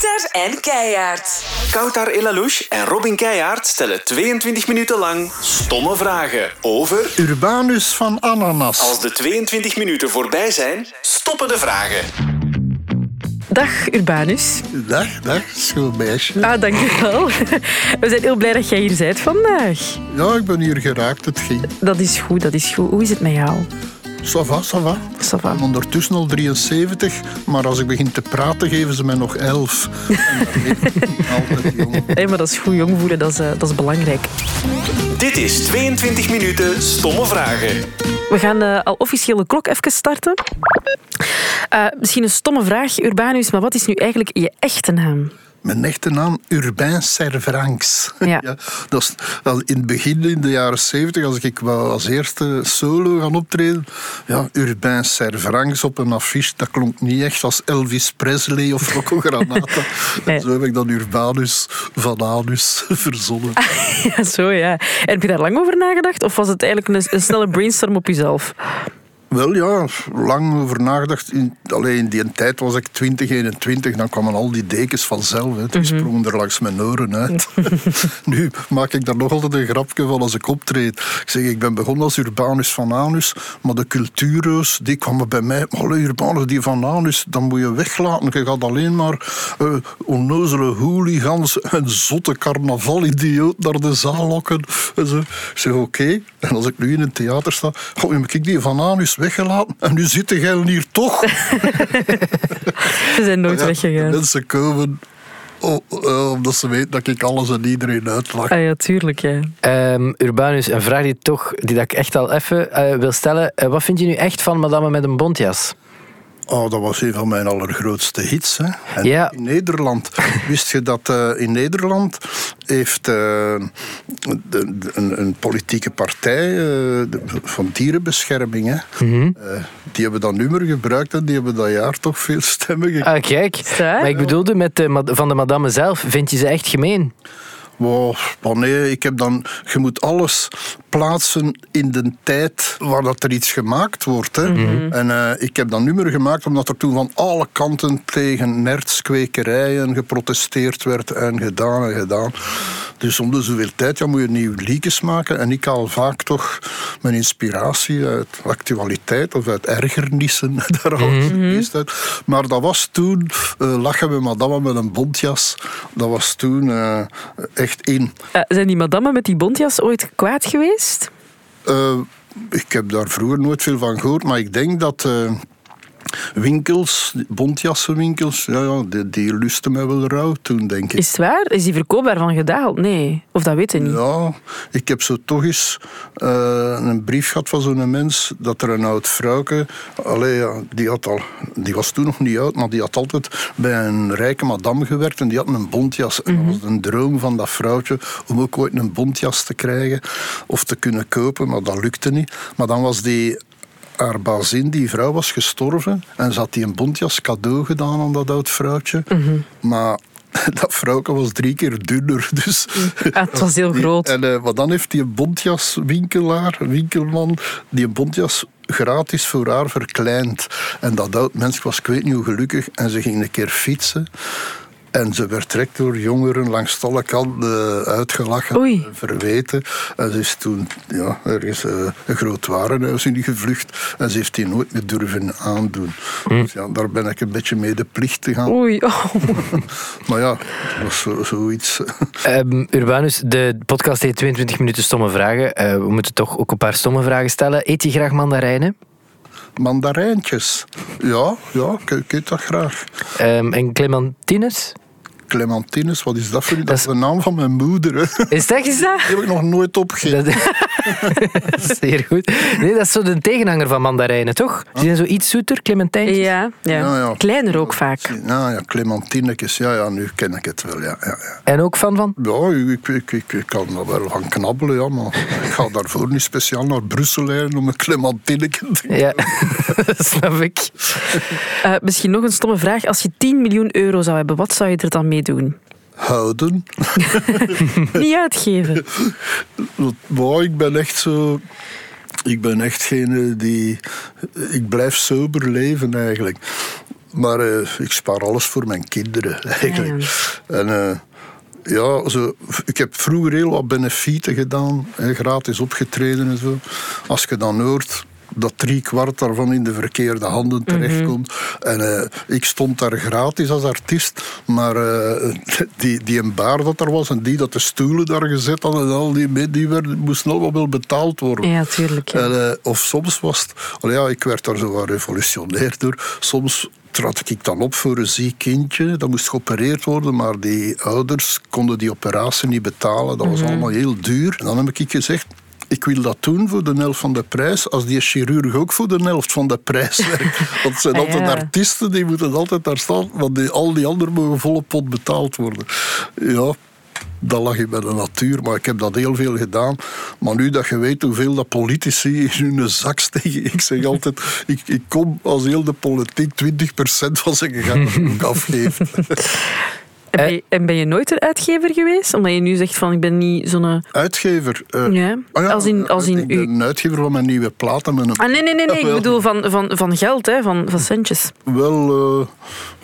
Kouter en Keijaard. Koutar Elalouche en Robin Keijaard stellen 22 minuten lang stomme vragen over... Urbanus van Ananas. Als de 22 minuten voorbij zijn, stoppen de vragen. Dag Urbanus. Dag, dag, schoon meisje. Ah, dankjewel. We zijn heel blij dat jij hier bent vandaag. Ja, ik ben hier geraakt, het ging. Dat is goed, dat is goed. Hoe is het met jou? Ça va, ça va. Ça va. Ik ben ondertussen al 73, maar als ik begin te praten, geven ze mij nog 11. En dan weet ik altijd jong. Maar dat is goed jong voelen, dat is, eh, dat is belangrijk. Dit is 22 minuten stomme vragen. We gaan eh, al officieel de klok even starten. Eh, misschien een stomme vraag, Urbanus, maar wat is nu eigenlijk je echte naam? Mijn echte naam, Urbain Servranks. Ja. dat is, dat in het begin, in de jaren 70, als ik wel als eerste solo gaan optreden, ja, Urbain Servranks op een affiche, dat klonk niet echt als Elvis Presley of Rocco Granata. Nee. Zo heb ik dan Urbanus van Anus verzonnen. Ja, zo ja. Heb je daar lang over nagedacht? Of was het eigenlijk een, een snelle brainstorm op jezelf? Wel ja, lang over nagedacht. Alleen in die tijd was ik 20, 21, dan kwamen al die dekens vanzelf. Hè. Die sprongen er langs mijn oren uit. nu maak ik daar nog altijd een grapje van als ik optreed. Ik zeg, ik ben begonnen als Urbanus van Anus, maar de cultuurreus, die kwamen bij mij. Maar Urbanus, die van Anus, dan moet je weglaten. Je gaat alleen maar eh onnozele hooligans en zotte carnavalidioot naar de zaal lokken. En zo. Ik zeg, oké. En als ik nu in een theater sta, heb ik die van Anus weggelaten en nu zitten jij hier toch. Ze zijn nooit Ja, weggegaan. Mensen komen oh, omdat ze weten dat ik alles en iedereen uitlach. Ah ja, tuurlijk, ja. Ehm, Urbanus, een vraag die, toch, die dat ik echt al even eh, wil stellen. Eh, wat vind je nu echt van Madame met een bontjas? Oh, dat was een van mijn allergrootste hits. Hè. En Ja. In Nederland. Wist je dat eh, in Nederland heeft eh, de- de- een, een politieke partij eh, de- van dierenbescherming, hè, Mhm. eh, die hebben dat nummer gebruikt en die hebben dat jaar toch veel stemmen gekregen. Ah, kijk. Maar ik bedoelde met de, van de madame zelf. Vind je ze echt gemeen? Wow, maar nee, ik heb dan, je moet alles plaatsen in de tijd waar dat er iets gemaakt wordt. Hè. En eh, ik heb dat nummer gemaakt omdat er toen van alle kanten tegen nertskwekerijen geprotesteerd werd en gedaan en gedaan. Dus om de zoveel tijd ja, moet je nieuwe liedjes maken. En ik haal vaak toch mijn inspiratie uit actualiteit of uit ergernissen. Daar haal ik het meest uit. Maar dat was toen, eh, lachen we madame met een bontjas, dat was toen echt in. Eh, zijn die madammen met die bontjas ooit kwaad geweest? Eh, ik heb daar vroeger nooit veel van gehoord, maar ik denk dat eh, winkels, bontjassenwinkels, ja, ja, die, die lusten mij wel rauw toen, denk ik. Is het waar? Is die verkoop daarvan gedaald? Nee. Of dat weten niet? Ja, ik heb zo toch eens eh, een brief gehad van zo'n mens dat er een oud vrouwke, allee, ja, die, had al, die was toen nog niet oud, maar die had altijd bij een rijke madame gewerkt en die had een bontjas. En dat was een droom van dat vrouwtje om ook ooit een bontjas te krijgen of te kunnen kopen, maar dat lukte niet. Maar dan was die haar bazin, die vrouw, was gestorven en ze had die een bontjas cadeau gedaan aan dat oud vrouwtje. Maar dat vrouwke was drie keer dunner, dus... Het was heel groot. En, eh, maar dan heeft die bontjaswinkelaar, winkelman, die een bontjas gratis voor haar verkleind. En dat oud mens was, ik weet niet hoe gelukkig, en ze ging een keer fietsen. En ze werd direct door jongeren langs alle kanten eh, uitgelachen, Oei. en verweten. En ze is toen ja, ergens eh, een groot warenhuis in gevlucht. En ze heeft die nooit meer durven aandoen. Dus ja, daar ben ik een beetje mee de plicht te gaan. Oei. Oh. Maar ja, dat was zo, zoiets. Ehm, Urbanus, de podcast heet 22 minuten stomme vragen. Eh, we moeten toch ook een paar stomme vragen stellen. Eet je graag mandarijnen? Mandarijntjes. Ja, ja, ik, ik dat graag. Ehm, en clementines? Clementines, wat is dat voor u? Dat is de naam van mijn moeder. Hè. Die Is dat eens dat? heb ik nog nooit opgegeten. Dat- Zeer goed. Nee, dat is zo de tegenhanger van mandarijnen, toch? Die zijn zo iets zoeter, clementijntjes. Ja, ja. Ja, ja. Kleiner ook vaak. Ja, ja, clementinekes. Ja, ja, nu ken ik het wel. Ja, ja, ja. En ook van van? Ja, ik, ik, ik, ik kan er wel van knabbelen, ja, maar ik ga daarvoor niet speciaal naar Brussel rijden om een clementineke te Ja, dat snap ik. Eh, misschien nog een stomme vraag. Als je 10 miljoen euro zou hebben, wat zou je er dan mee doen? houden. Niet uitgeven. Maar ik ben echt zo... Ik ben echt geen die... Ik blijf sober leven eigenlijk. Maar eh, ik spaar alles voor mijn kinderen, eigenlijk. En eh, ja, zo, ik heb vroeger heel wat benefieten gedaan. Hè, gratis opgetreden en zo. Als je dan hoort dat drie kwart daarvan in de verkeerde handen terechtkomt. En eh, ik stond daar gratis als artiest, maar eh, die, die een baar dat er was en die dat de stoelen daar gezet hadden en al die, mee, die werden, moesten allemaal wel betaald worden. Ja, tuurlijk. ja. En, eh, of soms was het... Ja, ik werd daar zo revolutionair door. Soms trad ik dan op voor een ziek kindje. Dat moest geopereerd worden, maar die ouders konden die operatie niet betalen. Dat was allemaal heel duur. En dan heb ik gezegd... Ik wil dat doen voor de helft van de prijs, als die chirurg ook voor de helft van de prijs werkt. Want het zijn Ah, altijd ja. artiesten, die moeten altijd daar staan, want die, al die anderen mogen volle pot betaald worden. Ja, dat lag in bij de natuur, maar ik heb dat heel veel gedaan. Maar nu dat je weet hoeveel dat politici in hun zak steken, ik zeg altijd, ik, ik kom als heel de politiek 20% van zijn gegaan afgeeft. En ben, je, en ben je nooit een uitgever geweest? Omdat je nu zegt van ik ben niet zo'n... Uitgever. eh, Ja, ah als in- als in ik ben een uitgever van mijn nieuwe platen. Ah, nee, nee, nee, nee. ik bedoel van, van, van geld, hè, van, van centjes. Wel, eh,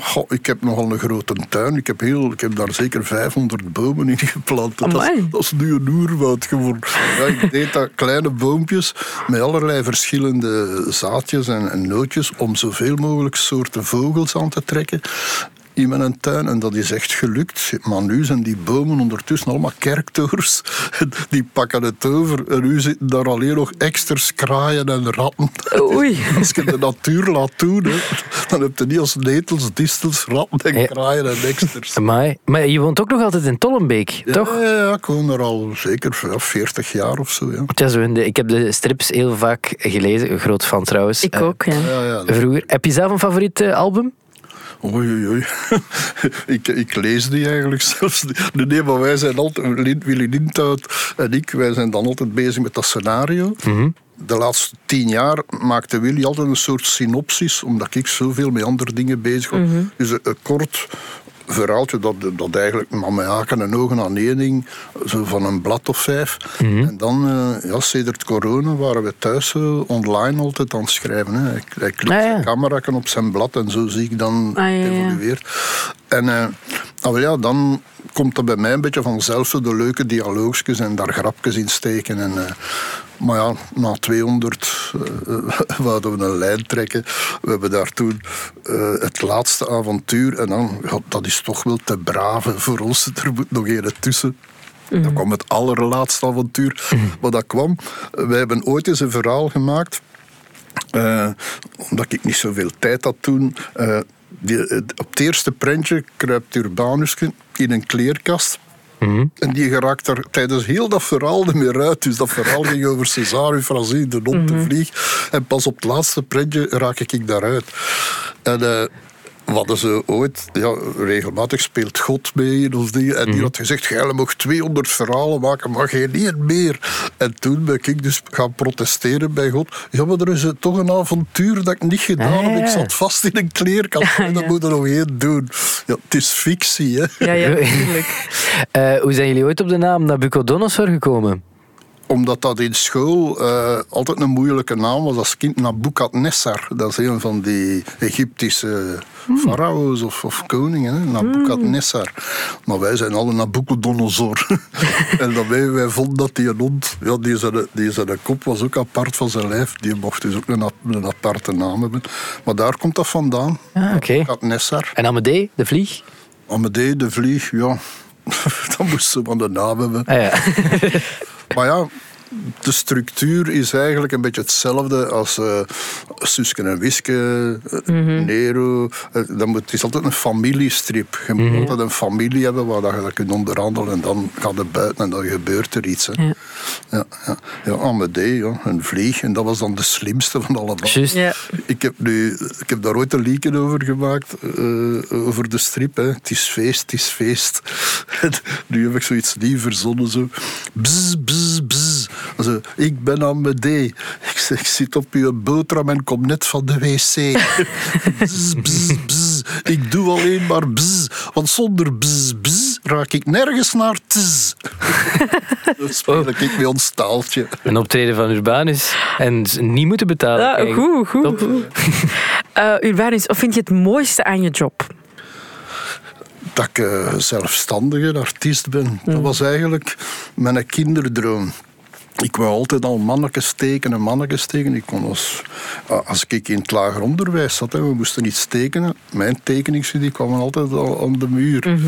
goh, ik heb nogal een grote tuin. Ik heb, heel, ik heb daar zeker 500 bomen in geplant. Dat is, dat is nu een oerwoud geworden. Ja, ik deed dat kleine boompjes met allerlei verschillende zaadjes en, en nootjes om zoveel mogelijk soorten vogels aan te trekken in mijn tuin. En dat is echt gelukt. Maar nu zijn die bomen ondertussen allemaal kerktoors. Die pakken het over. En nu zitten daar alleen nog extra kraaien en ratten. Oei. Als je de natuur laat doen, hè, dan heb je niet als netels, distels, ratten en Ja. kraaien en eksters. Amai. Maar je woont ook nog altijd in Tollenbeek, toch? Ja, ik woon er al zeker ja, 40 jaar of zo. Ja. Zo de- ik heb de strips heel vaak gelezen. Een groot fan trouwens. Ik Eh, ook, ja. Ja, ja, Vroeger. Heb je zelf een favoriet album? Oei, oei, oei. ik, ik lees die eigenlijk zelfs. niet. Nee, maar wij zijn altijd, Willy Lindhout en ik, wij zijn dan altijd bezig met dat scenario. De laatste tien jaar maakte Willy altijd een soort synopsis, omdat ik zoveel met andere dingen bezig was. Dus een, een kort verhaaltje dat, dat eigenlijk maar met haken en ogen aan één ding, zo van een blad of vijf. En dan, eh, ja, sedert corona waren we thuis eh, online altijd aan het schrijven. Hè. Hij, hij klikt Ah, ja. zijn camera op zijn blad en zo zie ik dan Ah, ja, evolueert. En wel ja, dan komt er bij mij een beetje vanzelf zo de leuke dialoogjes en daar grapjes in steken. En, maar ja, na 200 eh, wouden we een lijn trekken. We hebben daar toen eh, het laatste avontuur. En dan, ja, dat is toch wel te braven voor ons. Er moet nog een tussen. Dan kwam het allerlaatste avontuur. Maar dat kwam, wij hebben ooit eens een verhaal gemaakt. Eh, omdat ik niet zoveel tijd had toen. eh, die, eh, op het eerste prentje kruipt Urbanus in een kleerkast. En die geraakt er tijdens heel dat verhaal niet meer uit. Dus dat verhaal ging over César Francine, de hond, de vlieg. En pas op het laatste prentje raak ik daaruit. En we hadden ze ooit, ja, regelmatig speelt God mee in ons. En die had gezegd, jij mag 200 verhalen maken, maar geen één meer. En toen ben ik dus gaan protesteren bij God. Ja, maar er is toch een avontuur dat ik niet gedaan heb. Ik Ah. zat vast in een kleerkast. En dat moet er nog één doen. Ja, het is fictie, hè. Ja, ja, natuurlijk. Eh, hoe zijn jullie ooit op de naam Nabucodonosor gekomen? Omdat dat in school eh, altijd een moeilijke naam was als kind. Nabukadnessar. Dat is een van die Egyptische farao's of, of koningen. Hè? Nabukadnessar. Maar wij zijn alle Nabucodonosor. en dan wij, wij vonden dat die een hond... Ja, die zijn, die zijn kop was ook apart van zijn lijf. Die mocht dus ook een, ap- een aparte naam hebben. Maar daar komt dat vandaan. Ah. Nabukadnessar. En Amadee, de vlieg? Amadee, de vlieg, ja... dan moest ze van de naam hebben. Ah, ja. Baja, de structuur is eigenlijk een beetje hetzelfde als eh Suske en Wiske, eh, Nero. Eh, dan moet, het is altijd een familiestrip. Je moet altijd een familie hebben waar dat je dat kunt onderhandelen en dan gaat het buiten en dan gebeurt er iets. Hè. Ja. Ja, ja. ja Amadee, ja, een vlieg. En dat was dan de slimste van allemaal. Juist. Ja. Ik heb, nu, ik heb daar ooit een liedje over gemaakt, eh, over de strip. Hè. Het is feest, het is feest. Nu heb ik zoiets nieuw verzonnen. Zo. Bzz, bzz, bzz. Zo, ik ben Amadee. Ik, zeg, ik zit op uw boterham en kom net van de wc. bzz, bzz, bzz. Ik doe alleen maar bzz. Want zonder bzz, bzz raak ik nergens naar tz. Dan speel ik met ons taaltje. Een optreden van Urbanus. En niet moeten betalen. Ja, goed, goed. Eh, Urbanus, wat vind je het mooiste aan je job? dat ik eh, zelfstandige artiest ben. Dat was eigenlijk mijn kinderdroom. Ik wou altijd al mannetjes tekenen, mannetjes tekenen. Ik kon als, als ik in het lager onderwijs zat, we moesten iets tekenen. Mijn tekeningsstudie kwam altijd al aan de muur.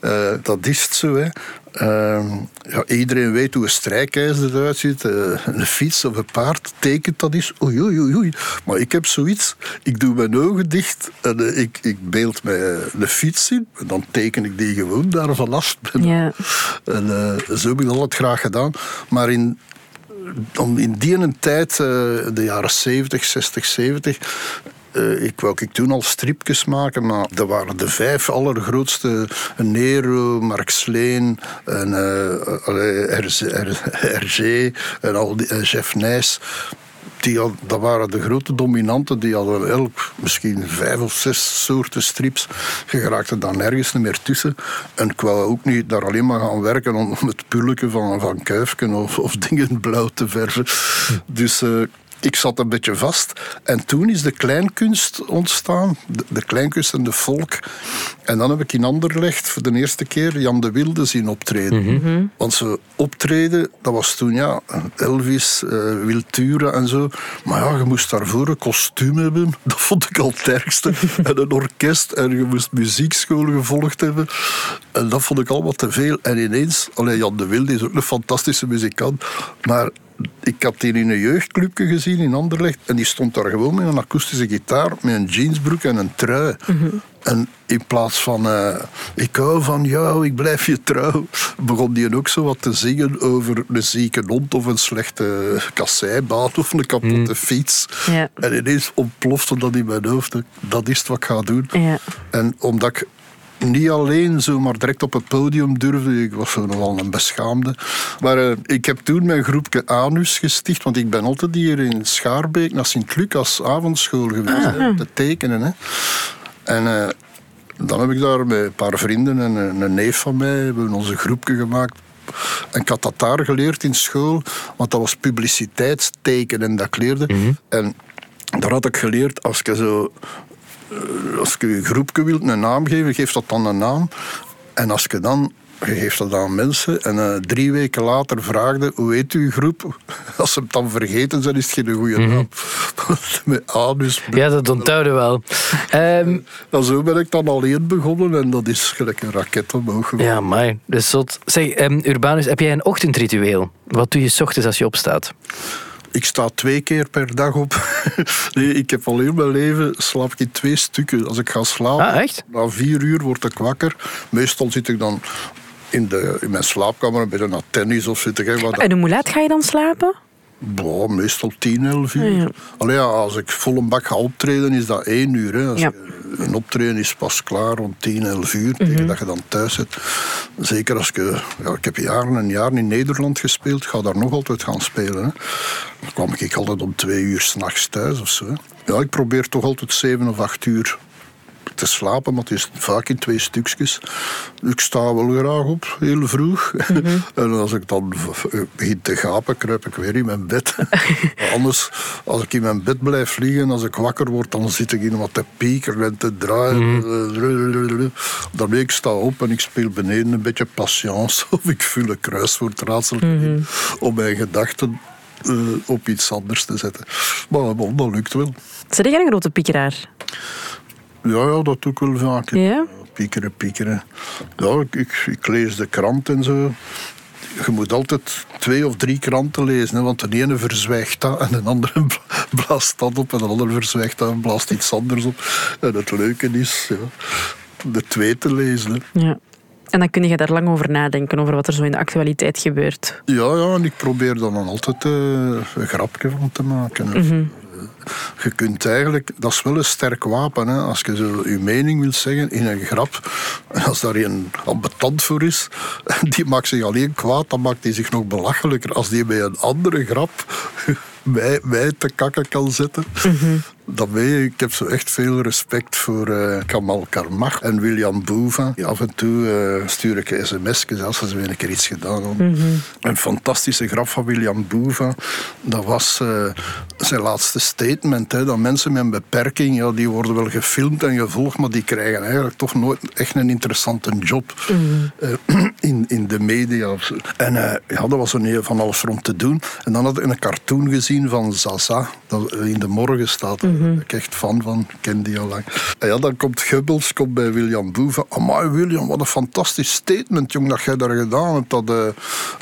Eh, dat is het zo. Hè. Uh, ja, iedereen weet hoe een strijkijzer eruit ziet. Uh, een fiets of een paard tekent dat is. Oei, oei, oei. Maar ik heb zoiets. Ik doe mijn ogen dicht en uh, ik, ik beeld mij de fiets in. En dan teken ik die gewoon daar vanaf. Ja. En zo heb ik dat altijd graag gedaan. Maar in, om in die een tijd, de jaren 70, 60, 70, uh, ik wou ik toen al stripjes maken, maar dat waren de vijf allergrootste. Nero, Mark Sleen, en, uh, RG, en al die, uh, Jeff Nijs. Die dat waren de grote dominanten. Die hadden elk misschien vijf of zes soorten strips. Je geraakte daar nergens meer tussen. En ik wou ook niet daar alleen maar gaan werken om het pulletje van, van Kuifken of, of dingen blauw te verven. Dus ik zat een beetje vast. En toen is de kleinkunst ontstaan. De, de kleinkunst en de volk. En dan heb ik in Anderlecht voor de eerste keer Jan de Wilde zien optreden. Mhm. Mhm. Want ze optreden, dat was toen ja, Elvis, uh, Wiltura en zo. Maar ja, je moest daarvoor een kostuum hebben. Dat vond ik al het ergste. en een orkest. En je moest muziekschool gevolgd hebben. En dat vond ik allemaal te veel. En ineens, alleen Jan de Wilde is ook een fantastische muzikant. Maar ik had die in een jeugdclubje gezien in Anderlecht. En die stond daar gewoon met een akoestische gitaar, met een jeansbroek en een trui. En in plaats van uh, ik hou van jou, ik blijf je trouw, begon die ook zo wat te zingen over een zieke hond of een slechte kasseibaan of een kapotte fiets. Ja. En ineens ontplofte dat in mijn hoofd. Dat is wat ik ga doen. Ja. En omdat ik niet alleen zomaar direct op het podium durfde. Ik was zo nogal een beschaamde. Maar uh, ik heb toen mijn groepje Anus gesticht, want ik ben altijd hier in Schaarbeek naar Sint-Lucas avondschool geweest, Ah. hè, te tekenen. Hè. En uh, dan heb ik daar met een paar vrienden en een, een neef van mij hebben we onze groepje gemaakt. En ik had dat daar geleerd in school, want dat was publiciteitstekenen dat ik leerde. En daar had ik geleerd, als je zo als je een groepje wilt een naam geven, geef dat dan een naam. En als je dan je geeft dat aan mensen en uh, drie weken later vraagde hoe heet uw groep? Als ze het dan vergeten zijn, is het geen goede naam. Met anus. Ja, dat onthouden wel. Um, en zo ben ik dan alleen begonnen en dat is gelijk een raket omhoog. Ja, maar dus zot. Zeg, um, Urbanus, heb jij een ochtendritueel? Wat doe je 's ochtends als je opstaat? Ik sta twee keer per dag op. nee, ik heb al heel mijn leven slaap ik in twee stukken. Als ik ga slapen, ah, echt? na vier uur word ik wakker. Meestal zit ik dan in, de, in mijn slaapkamer een beetje naar tennis of zit ik. En hoe laat ga je dan slapen? Boah, meestal 10, 11 uur. Ja. Allee, ja, als ik vol een bak ga optreden, is dat 1 uur. Hè. Als Ja. je- een optreden is pas klaar rond 10, 11 uur, tegen dat je dan thuis zit. Zeker als je... Ja, ik heb jaren en jaren in Nederland gespeeld, ga daar nog altijd gaan spelen. Hè. Dan kwam ik altijd om twee uur s'nachts thuis of zo. hè. Ja, ik probeer toch altijd 7 of 8 uur te slapen, maar het is vaak in twee stukjes. Ik sta wel graag op, heel vroeg. en als ik dan begin te gapen, kruip ik weer in mijn bed. Anders, als ik in mijn bed blijf liggen, als ik wakker word, dan zit ik in wat te piekeren en te draaien. Daarmee ik sta op en ik speel beneden een beetje patience. Of ik vul een kruiswoordraadsel in om mijn gedachten eh, op iets anders te zetten. Maar bon, dat lukt wel. Zeg jij een grote piekeraar? Ja, ja, dat doe ik wel vaak. Ja? Piekeren, piekeren. Ja, ik, ik, ik lees de krant en zo. Je moet altijd twee of drie kranten lezen, hè, want de ene verzwijgt dat en de andere bla- blaast dat op en de andere verzwijgt dat en blaast iets anders op. En het leuke is ja, de twee te lezen. Hè. Ja. En dan kun je daar lang over nadenken, over wat er zo in de actualiteit gebeurt. Ja, ja, en ik probeer er dan altijd eh, een grapje van te maken. Je kunt eigenlijk, dat is wel een sterk wapen, hè, als je zo je mening wilt zeggen in een grap. Als daar een ambetant voor is, die maakt zich alleen kwaad, dan maakt hij zich nog belachelijker. Als die bij een andere grap mij, te kakken kan zetten. weet Ik heb zo echt veel respect voor eh, Kamal Karmach en William Boeva. Af en toe eh, stuur ik sms'jes als ze weer een keer iets gedaan hadden. Een fantastische grap van William Boeva. Dat was eh, zijn laatste statement. Hè, dat mensen met een beperking, ja, die worden wel gefilmd en gevolgd, maar die krijgen eigenlijk toch nooit echt een interessante job eh, in, in de media. of zo. En ja, dat was een van alles rond te doen. En dan had ik een cartoon gezien van Zaza, dat in de morgen staat. Daar ben ik echt fan van, ik ken die al lang. En ja, dan komt Gubbels, komt bij William Boeva. Amai William, wat een fantastisch statement, jong, dat jij daar gedaan hebt. Dat, eh,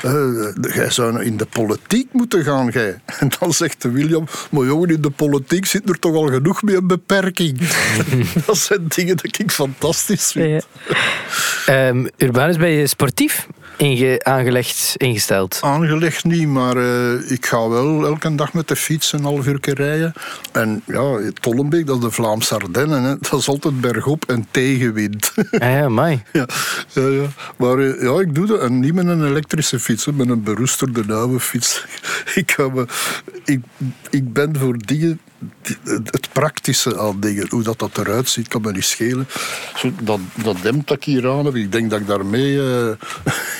eh, jij zou in de politiek moeten gaan, jij. En dan zegt de William, maar jongen, in de politiek zit er toch al genoeg met een beperking. dat zijn dingen dat ik fantastisch vind. Ja. Ehm, Urbanus, ben je sportief inge- aangelegd, ingesteld? Aangelegd niet, maar eh, ik ga wel elke dag met de fiets een half uur rijden. En ja, Tollenbeek, dat is de Vlaamse Ardennen. Hè. Dat is altijd bergop en tegenwind. Ah ja, mai. ja, ja, ja. Maar eh, ja, ik doe dat. En niet met een elektrische fiets, hè, met een beroesterde oude fiets. ik, ga me, ik, ik ben voor dingen... Het praktische aan dingen, hoe dat, dat eruit ziet, kan me niet schelen. Zo, dat, dat dempt dat ik hier aan ik denk dat ik daarmee eh,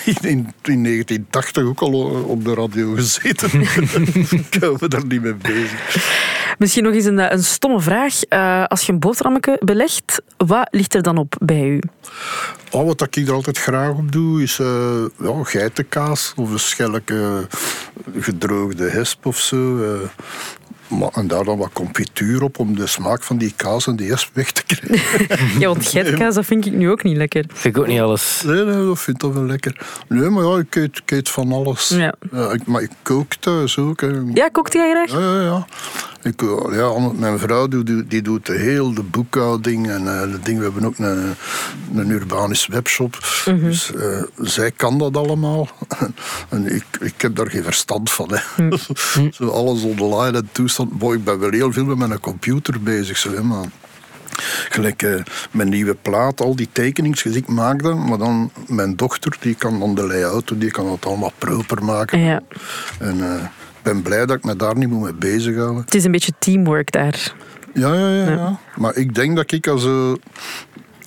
in, in, in 1980 ook al op de radio gezeten ik hou me daar niet mee bezig. Misschien nog eens een, eh, een stomme vraag. Eh, als je een boterhammetje belegt, wat ligt er dan op bij u? Oh, wat ik er altijd graag op doe, is eh, ja, geitenkaas of een schelke gedroogde hesp of zo. Maar, en daar dan wat confituur op om de smaak van die kaas en die hesp weg te krijgen. Ja, want geitkaas, dat vind ik nu ook niet lekker. Vind ik ook niet alles. Nee, nee, dat vind ik toch wel lekker. Nee, maar ja, ik eet, ik eet van alles. Ja. ik, maar ik kook thuis ook. Hè. Ja, kookt jij graag? Ja, ja, ja. Ik, eh, ja, mijn vrouw die, die, doet de heel de boekhouding en eh, de ding. We hebben ook een, een urbanisch webshop. Dus eh, zij kan dat allemaal. en ik, ik heb daar geen verstand van. Hè. zo alles online en toestand. Boy, ik ben wel heel veel met mijn computer bezig. Zo, hè, maar Gelijk mijn nieuwe plaat, al die tekeningsjes, ik maak dat. Maar dan mijn dochter, die kan dan de layout doen, die kan dat allemaal proper maken. Ja. En ben blij dat ik me daar niet moet mee bezighouden. Het is een beetje teamwork daar. Ja, ja, ja, ja. Maar ik denk dat ik als... eh,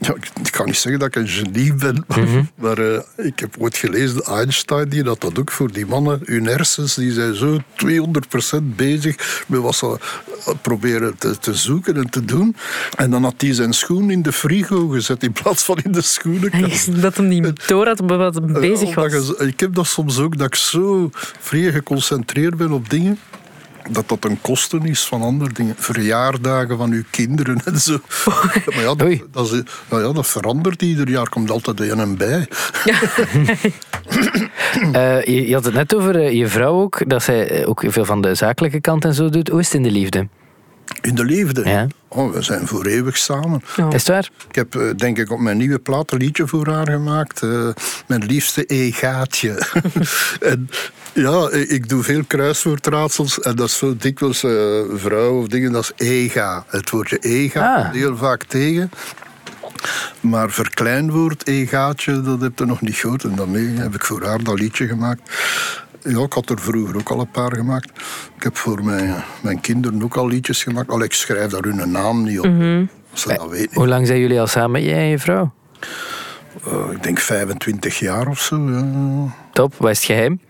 ja, ik, kan niet zeggen dat ik een genie ben, maar, maar, eh, ik heb ooit gelezen, Einstein, die dat, dat ook voor die mannen, hun hersens, die zijn zo 200% bezig met wat ze eh, proberen te, te zoeken en te doen. En dan had hij zijn schoen in de frigo gezet in plaats van in de schoenenkast. Dat hem niet door had wat hem bezig was. je- ik heb dat soms ook, dat ik zo vrij geconcentreerd ben op dingen dat dat een kosten is van andere dingen. Verjaardagen van uw kinderen en zo. Maar ja, dat, is, nou ja, dat verandert ieder jaar. komt altijd een en bij. Eh, je, je had het net over eh, je vrouw ook, dat zij eh, ook veel van de zakelijke kant en zo doet. Hoe is het in de liefde? In de liefde. Ja. Oh, we zijn voor eeuwig samen. Ja. Is het waar? Ik heb eh, denk ik op mijn nieuwe plaat een liedje voor haar gemaakt. eh, mijn liefste egaatje. en ja, ik doe veel kruiswoordraadsels. En dat is zo dikwijls eh, vrouw of dingen, dat is ega. Het woordje ega Ah. komt heel vaak tegen. Maar verkleinwoord, egaatje, dat heb je nog niet gehoord. En daarmee heb ik voor haar dat liedje gemaakt. Ja, ik had er vroeger ook al een paar gemaakt. Ik heb voor mijn, mijn kinderen ook al liedjes gemaakt. Al ik schrijf daar hun naam niet op. Als ze dat weten. Hoe lang zijn jullie al samen, jij en je vrouw? Eh, ik denk 25 jaar of zo. Ja. Top, wat is het geheim?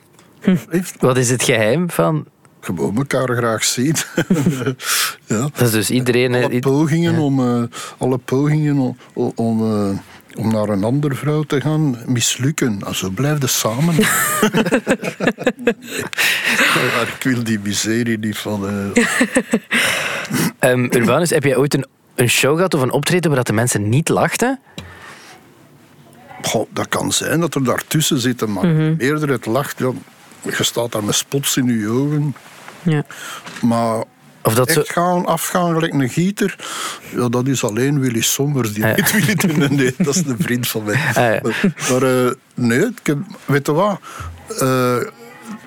Heeft Wat is het geheim van... gewoon elkaar graag zien. ja. Dat is dus iedereen... Alle eh, pogingen, om, eh, alle pogingen om, om, eh, om naar een andere vrouw te gaan mislukken. En zo blijf je samen. Ja, ik wil die miserie niet van. eh, ehm, Urbanus, heb jij ooit een, een show gehad of een optreden waar dat de mensen niet lachten? Goh, dat kan zijn dat er daartussen zitten, maar eerder het lacht. Ja, je staat daar met spots in je ogen. Ja. Maar Of dat echt gaan, afgaan gelijk een gieter, ja, dat is alleen Willy Sommers die Ah, ja. niet Willy doen. Nee, dat is een vriend van mij. Ah, ja. Maar eh, nee, ik heb, weet je wat? Eh,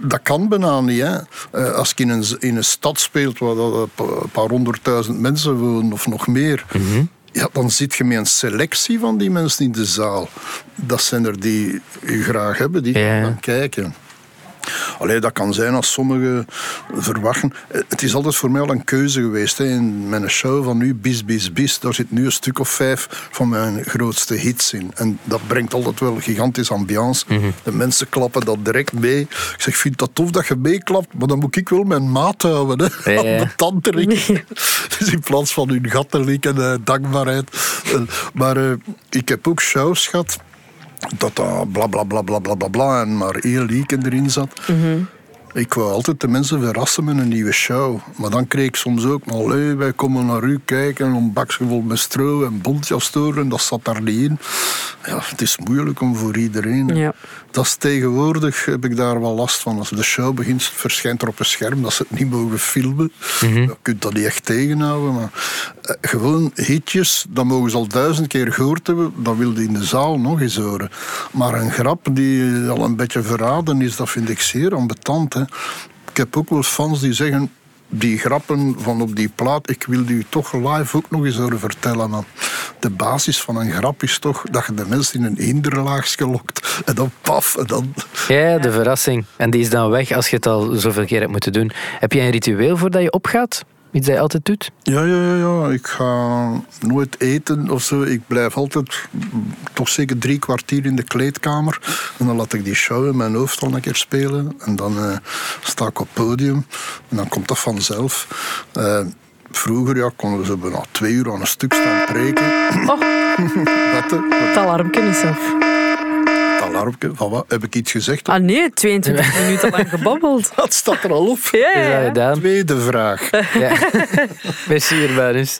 dat kan bijna niet. Hè. Eh, als ik in een, in een stad speelt waar dat een pa- een paar honderdduizend mensen wonen of nog meer, Mhm. ja, dan zit je met een selectie van die mensen in de zaal. Dat zijn er die u graag hebben, die gaan kijken. Allee, dat kan zijn als sommigen verwachten. Eh, Het is altijd voor mij al een keuze geweest. Hè. In mijn show van nu, Bis Bis Bis, daar zit nu een stuk of vijf van mijn grootste hits in. En dat brengt altijd wel gigantisch ambiance. De mensen klappen dat direct mee. Ik zeg, vind dat tof dat je meeklapt, maar dan moet ik wel mijn maat houden. Hè. Ja, ja. Aan de. Dus in plaats van hun gat te likken, eh, dankbaarheid. Eh, maar ik heb ook shows gehad dat dat bla bla bla bla bla bla bla en maar één lieken erin zat. Ik wou altijd de mensen verrassen met een nieuwe show. Maar dan kreeg ik soms ook, maar allee, wij komen naar u kijken, een bakje vol met stro en bontjas storen, dat zat daar niet in. Ja, het is moeilijk om voor iedereen. Ja. Dat is tegenwoordig, heb ik daar wel last van. Als de show begint, verschijnt er op een scherm dat ze het niet mogen filmen. Je kunt dat niet echt tegenhouden. Maar eh, gewoon hitjes, dat mogen ze al duizend keer gehoord hebben. Dat wilde in de zaal nog eens horen. Maar een grap die al een beetje verraden is, dat vind ik zeer ambetant. Hè. Ik heb ook wel fans die zeggen die grappen van op die plaat, ik wil die toch live ook nog eens horen vertellen. Maar de basis van een grap is toch dat je de mensen in een hinderlaagje lokt en dan paf en dan... Ja, de verrassing. En die is dan weg als je het al zoveel keer hebt moeten doen. Heb jij een ritueel voordat je opgaat? Iets dat je altijd doet? Ja, ja, ja, ja. Ik ga nooit eten of zo. Ik blijf altijd toch zeker drie kwartier in de kleedkamer. En dan laat ik die show in mijn hoofd al een keer spelen. En dan eh, sta ik op het podium. En dan komt dat vanzelf. Eh, vroeger ja, konden ze bijna twee uur aan een stuk staan preken. Oh, hè? Wat, het alarmpje is af. Alarmpje. Van wat? Heb ik iets gezegd? Ah nee, 22 minuten lang gebabbeld. Dat staat er al op. Ja? Tweede vraag. Ja. Merci, Urbanus.